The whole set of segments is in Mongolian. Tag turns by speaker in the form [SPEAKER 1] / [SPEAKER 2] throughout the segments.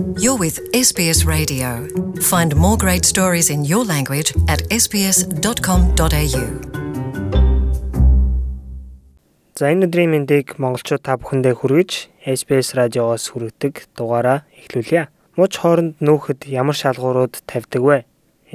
[SPEAKER 1] You're with SBS Radio. Find more great stories in your language at sbs.com.au.
[SPEAKER 2] За энэ өдрийн мэндийг монголчууд та бүхэндээ хүргэж SBS радиогоос хүргэдэг дугаараа эхлүүлье. Муж хооронд нүүхэд ямар шалгуурууд тавьдаг вэ?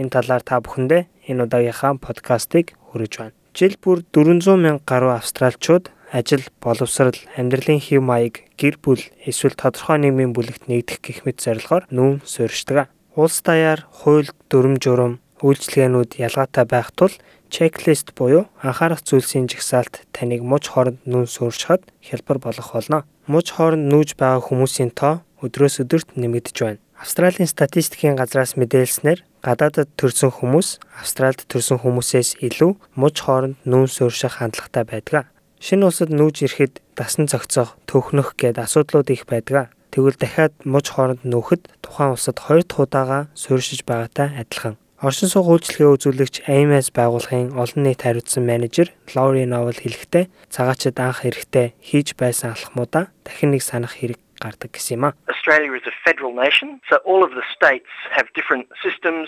[SPEAKER 2] Энэ талаар та бүхэндээ энэ удаагийнхаа подкастыг хүргэж байна. Жил бүр 400 мянга гаруй австралчууд ажил, боловсрал, амьдралын хэв маяг, гэр бүл эсвэл тодорхой нийгмийн бүлэгт нэгдэх гэх мэт зорилгоор нүүн суурьшдаг. Улс даяар хууль, дүрм журам, үйлчилгээнүүд ялгаатай байх тул чеклист буюу анхаарах зүйлсийн жагсаалт таныг муж хооронд нүүн суурьшихад хялбар болох болно. Муж хооронд нүүж байгаа хүмүүсийн тоо өдрөөс өдөрт нэмэгдэж байна. Австралийн статистикийн газраас мэдээлснээр гадаадд төрсэн хүмүүс Австральд төрсэн хүмүүсээс илүү муж хооронд нүүн суурьших хандлагатай байдаг. Шинэ улсад нүүж ирэхэд дасан зохицох, төхнөх гээд асуудлууд их байдаг. Тэгвэл дахиад муж хооронд нүүхэд тухайн улсад хоёр дахь удаага суурьшиж байгаатай адилхан. Оршин суугын үйлчлэгээ үзүүлэгч AMS байгууллагын олон нийт хариуцсан менежер Лори Новел хэлэхдээ цагаачд анх эрэхтэй хийж байсан алхмуудаа дахин нэг санах хэрэг гардаг гэсэн юм а.
[SPEAKER 3] Australia is a federal nation, so all of the states have different systems,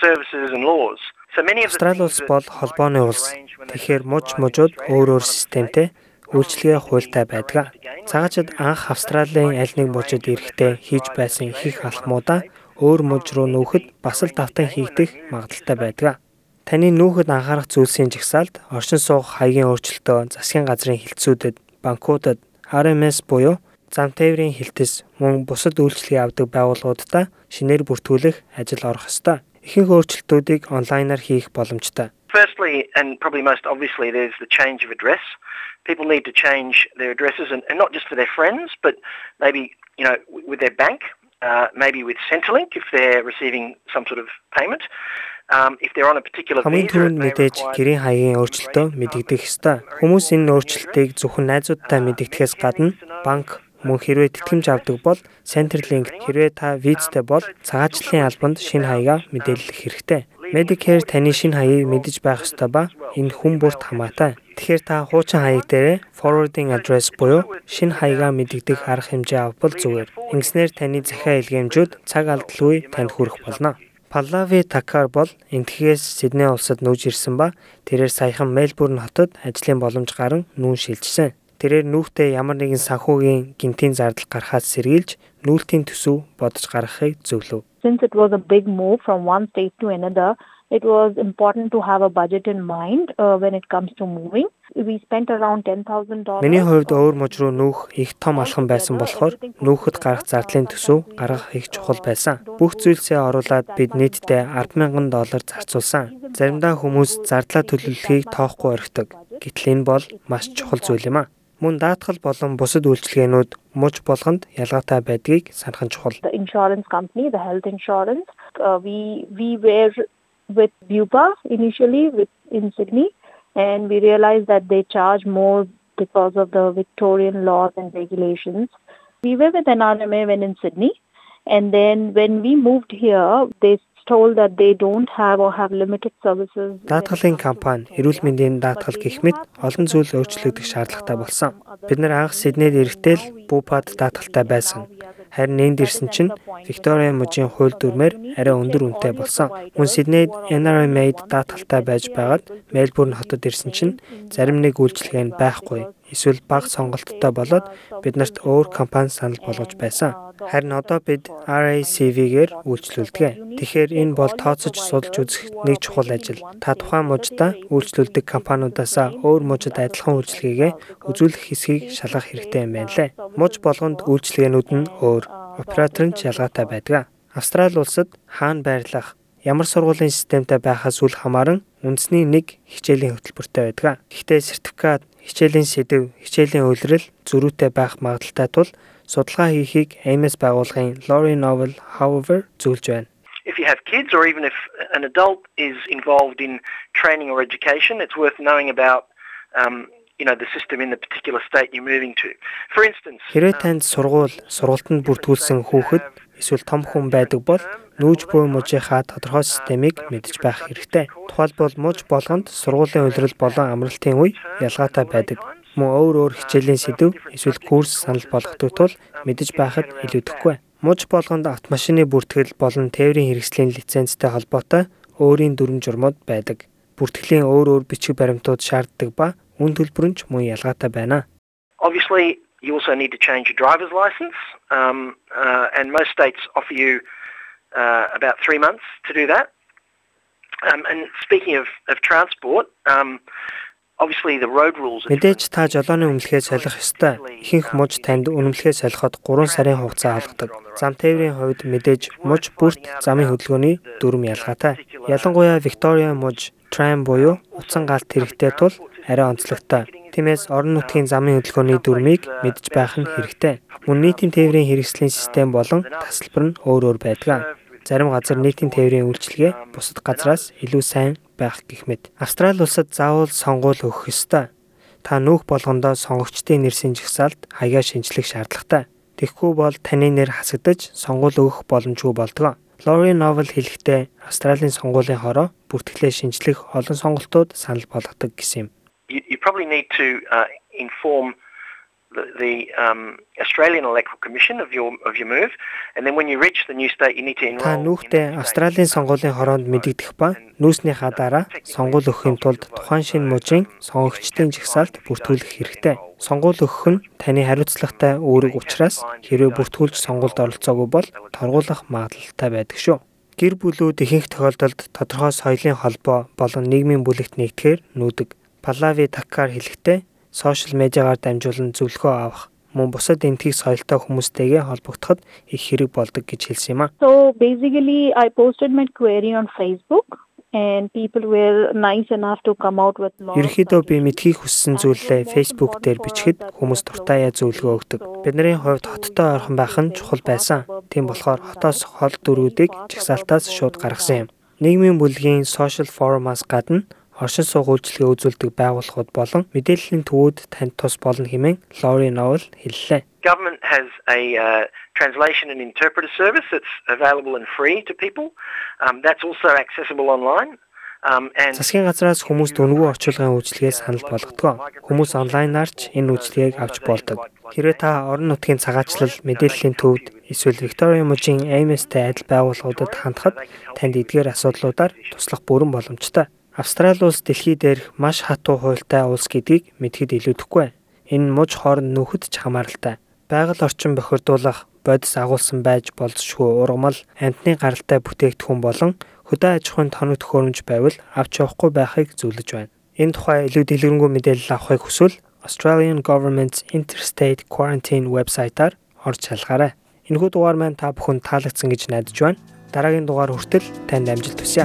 [SPEAKER 3] services and laws.
[SPEAKER 2] Австрали улс бол холбооны улс. Тэгэхээр муж мужууд өөр өөр системтэй үйлчлэгээ хуультай байдаг. Цагаачд анх Австралийн аль нэг мужид ирэхдээ хийж байсан их алхмуудаа өөр муж руу нүүхэд бас л давтан хийгдэх магадaltaй байдаг. Таны нүүхэд анхаарах зүйлсийн жагсаалд оршин суух хаягийн өөрчлөлтөө засгийн газрын хилцүүдэд, банкудад, RMS буюу зам тээврийн хилтэс мөн бусад үйлчлэгээ авдаг байгууллагуудаа шинээр бүртгүүлэх ажил орох ёстой ихэнх өөрчлөлтүүдийг онлайнаар хийх боломжтой.
[SPEAKER 3] Firstly and probably most obviously there's the change of address. People need to change their addresses and, and not just for their friends but maybe you know with their bank, uh, maybe with Centrelink if they're receiving some sort of payment. Um, if they're on a particular
[SPEAKER 2] Хамгийн түрүүнд мэдээж гэрийн хаягийн өөрчлөлтөө мэдэгдэх ёстой. Хүмүүс энэ өөрчлөлтийг зөвхөн найзуудтай мэдэгдэхээс гадна банк, Мөн хэрвээ тэтгэмж авдаг бол Centerlink хэрвээ та визтэй бол цагаачлалын албанд шинэ хаягаа мэдээлэх хэрэгтэй. Medicare таны шинэ хаягийг мэдэж байх ёстой ба энэ хүн бүрт хамаатай. Тэгэхээр та хуучин хаяг дээр forwarding address буюу шинэ хаягаа мэдэгдэх арга хэмжээ авбал зүгээр. Ингэснээр таны захиа илгээмжүүд цаг алдалгүй танд хүрэх болно. Паллави Такар бол энтхгээс Сидней улсад нүүж ирсэн ба тэрээр саяхан Мельбурн хотод ажлын боломж гарan нүүн шилжсэн. Тэрээр нүүхтэй ямар нэгэн санхүүгийн гинтийн зардал гарахаас сэргийлж нүүлтийн төсөв бодож гаргахыг зөвлөв.
[SPEAKER 4] Since it was a big move from one state to another, it was important to have a budget in mind uh, when it comes to moving. We spent around $10,000.
[SPEAKER 2] Миний хувьд өөр мужи руу нүүх их том алхам байсан болохоор нүүхэд гарах зардлын төсөв гаргах их чухал байсан. Бүх зүйлсээ оруулаад бид нийтдээ 10,000 доллар зарцуулсан. Заримдаа хүмүүс зардлаа төлөвлөхийг тоохгүй орхидог. Гэтэл энэ бол маш чухал зүйл юм а. Мөн даатгал болон бусад үйлчилгээнүүд муж болгонд ялгаатай байдгийг санах нь чухал.
[SPEAKER 4] The insurance company, the health insurance, uh, we we were with Bupa initially with in Sydney and we realized that they charge more because of the Victorian laws and regulations. We were with NRMA when in Sydney and then when we moved here they told that they don't have or have limited services.
[SPEAKER 2] Даатгалын компани эрүүл мэндийн даатгал гэх мэт олон зүйл өөрчлөгдөх шаардлагатай болсон. Бид нэр анх Сиднейд ирэхдээ Бупад даатгалтай байсан. Харин энд ирсэн чинь Виктория мужийн хууль дүрмээр арай өндөр үнэтэй болсон. Мөн Сиднейд NRMA-д даатгалтай байж байгаад Мельбурн хотод ирсэн чинь зарим нэг үйлчилгээ нь байхгүй. Эсвэл бага сонголттой болоод биднэрт өөр компани санал болгож байсан. Харин одоо бид RACV-гээр үйлчлүүлдэг. Тэгэхээр энэ бол тооцож судалж үзэх нэг чухал ажил. Та тухайн мужидаа үйлчлүүлдэг компаниудаасаа өөр мужид адилхан үйлчилгээгээ үзүүлэх хэсгийг шалгах хэрэгтэй юм байна лээ. Муж болгонд үйлчилгээнүүд нь өөр, оператор нь ялгаатай байдаг. Австрали улсад хаана байрлах, ямар сургуулийн системтэй байхаас үл хамааран үндэсний нэг хичээлийн хөтөлбөртэй байдаг. Гэхдээ сертификат, хичээлийн сэдв, хичээлийн үйлрэл зөрүүтэй байх магадaltaй тул судалгаа хийхийг AMS байгууллагын Lori Novel however зөвлөж байна.
[SPEAKER 3] If you have kids or even if an adult is involved in training or education, it's worth knowing about um, you know the system in the particular state you're moving to. For instance,
[SPEAKER 2] Хэрвээ танд сургууль, сургалтанд бүртгүүлсэн хүүхэд эсвэл том хүн байдаг бол нүүж буй мужийнхаа тодорхой системийг мэдж байх хэрэгтэй. Тухайлбал муж болгонд сургуулийн улирал болон амралтын үе ялгаатай байдаг мөн өөр өөр хичээлийн сэдв эсвэл курс санал болгодог тул мэдэж байхад илүүдэхгүй. Муж болгонд автомашины бүртгэл болон тээврийн хэрэгслийн лицензтэй холбоотой өөрийн дүрм журмууд байдаг. Бүртгэлийн өөр өөр бичиг баримтууд шаарддаг ба үн төлбөр нь ч мөн ялгаатай байна.
[SPEAKER 3] Obviously, you also need to change your driver's license, um, uh, and most states offer you uh, about three months to do that. Um, and speaking of, of transport, um,
[SPEAKER 2] Мэдээж та жолооны үнэлгээ солих ёстой. Ихэнх муж танд үнэлгээ солиход 3 сарын хугацаа алгадаг. Зам тээврийн хувьд мэдээж муж бүрт замын хөдөлгөөний дүрм ялгаатай. Ялангуяа Victoria муж tram буюу утсан галт хэрэгтэй тул арай онцлогтой. Тиймээс орон нутгийн замын хөдөлгөөний дүрмийг мэдж байх нь хэрэгтэй. Мөн нийтийн тээврийн хэрэгслийн систем болон тасалбар нь өөр өөр байдаг. Зарим газар нийтийн тээврийн үйлчилгээ бусад газраас илүү сайн байх гэх мэт. Австрали улсад заавал сонгуул өгөх ёстой. Та нүүх болгондоо сонгогчдын нэрсийн жагсаалд хаягаа шинжлэх шаардлагатай. Тэгэхгүй бол таны нэр хасагдаж сонгуул өгөх боломжгүй болдог. Lori Novel хэлэхдээ Австралийн сонгуулийн хороо бүртгэлээ шинжлэх олон сонголтууд санал болгодог гэсэн юм.
[SPEAKER 3] You probably need to uh, inform the, the um, Australian Electoral Commission of your of your move, and then when you reach the new state, you need to enroll.
[SPEAKER 2] Та нүүхдээ Австралийн сонгуулийн хороонд мэдэгдэх ба нүүснийхаа дараа сонгуул өгөхийн тулд тухайн шинэ мужийн сонгогчдын жагсаалд бүртгүүлэх хэрэгтэй. Сонгуул өгөх нь таны хариуцлагатай үүрэг учраас хэрвээ бүртгүүлж сонгуульд оролцоогүй бол торгуулах магадлалтай байдаг шүү. Гэр бүлүүд ихэнх тохиолдолд тодорхой соёлын холбоо болон нийгмийн бүлэгт нэгдэхээр нүүдэг. Палави Таккар хэлэхдээ сошиал медиагаар дамжуулан зөвлөгөө авах мөн бусад энтхийг соёлтой хүмүүстэйгээ холбогдоход их хэрэг болдог гэж хэлсэн юм а.
[SPEAKER 4] So basically, I posted my query on Facebook and people were nice enough to come out with lot
[SPEAKER 2] Ерөнхийдөө би мэдхийг хүссэн зүйлээ Facebook дээр бичгэд хүмүүс дуртаяа зөвлөгөө өгдөг. Бидний хувьд хоттой ойрхон байх нь чухал байсан. Тийм болохоор хотоос хол дөрүүдийг жагсаалтаас шууд гаргасан юм. Нийгмийн бүлгийн social forum-аас гадна оршин суух үйлчилгээ үзүүлдэг байгууллагууд болон мэдээллийн төвүүд танд тус болно хэмээн Lori Novel хэллээ.
[SPEAKER 3] Government has a uh, translation and interpreter service that's available and free to people. Um, that's also accessible online. Um,
[SPEAKER 2] Засгийн газраас хүмүүс дөнгөө орчуулгын үйлчилгээ санал болгодог. Хүмүүс онлайнаар ч энэ үйлчилгээг авч болдог. Хэрвээ та орон нутгийн цагаачлал, мэдээллийн төвд эсвэл Victoria мужийн AMS-тэй адил байгууллагуудад хандхад танд эдгээр асуудлуудаар туслах бүрэн боломжтой. Австрали улс дэлхий дээрх маш хатуу хуультай улс гэдгийг мэдхэд илүүдэхгүй. Энэ муж хооронд нөхөд ч хамааралтай. Байгаль орчин бохирдуулах, бодис агуулсан байж болзошгүй ургамал, амтны гаралтай бүтээгдэхүүн болон хөдөө аж ахуйн тоног төхөөрөмж байвал авч явахгүй байхыг зөвлөж байна. Энэ тухай илүү дэлгэрэнгүй мэдээлэл авахыг хүсвэл Australian Government's Interstate Quarantine вебсайтаар орж шалгаарай. Энэхүү дугаар маань та бүхэнд таалагдсан гэж найдаж байна. Дараагийн дугаар хүртэл танд амжилт хүсье.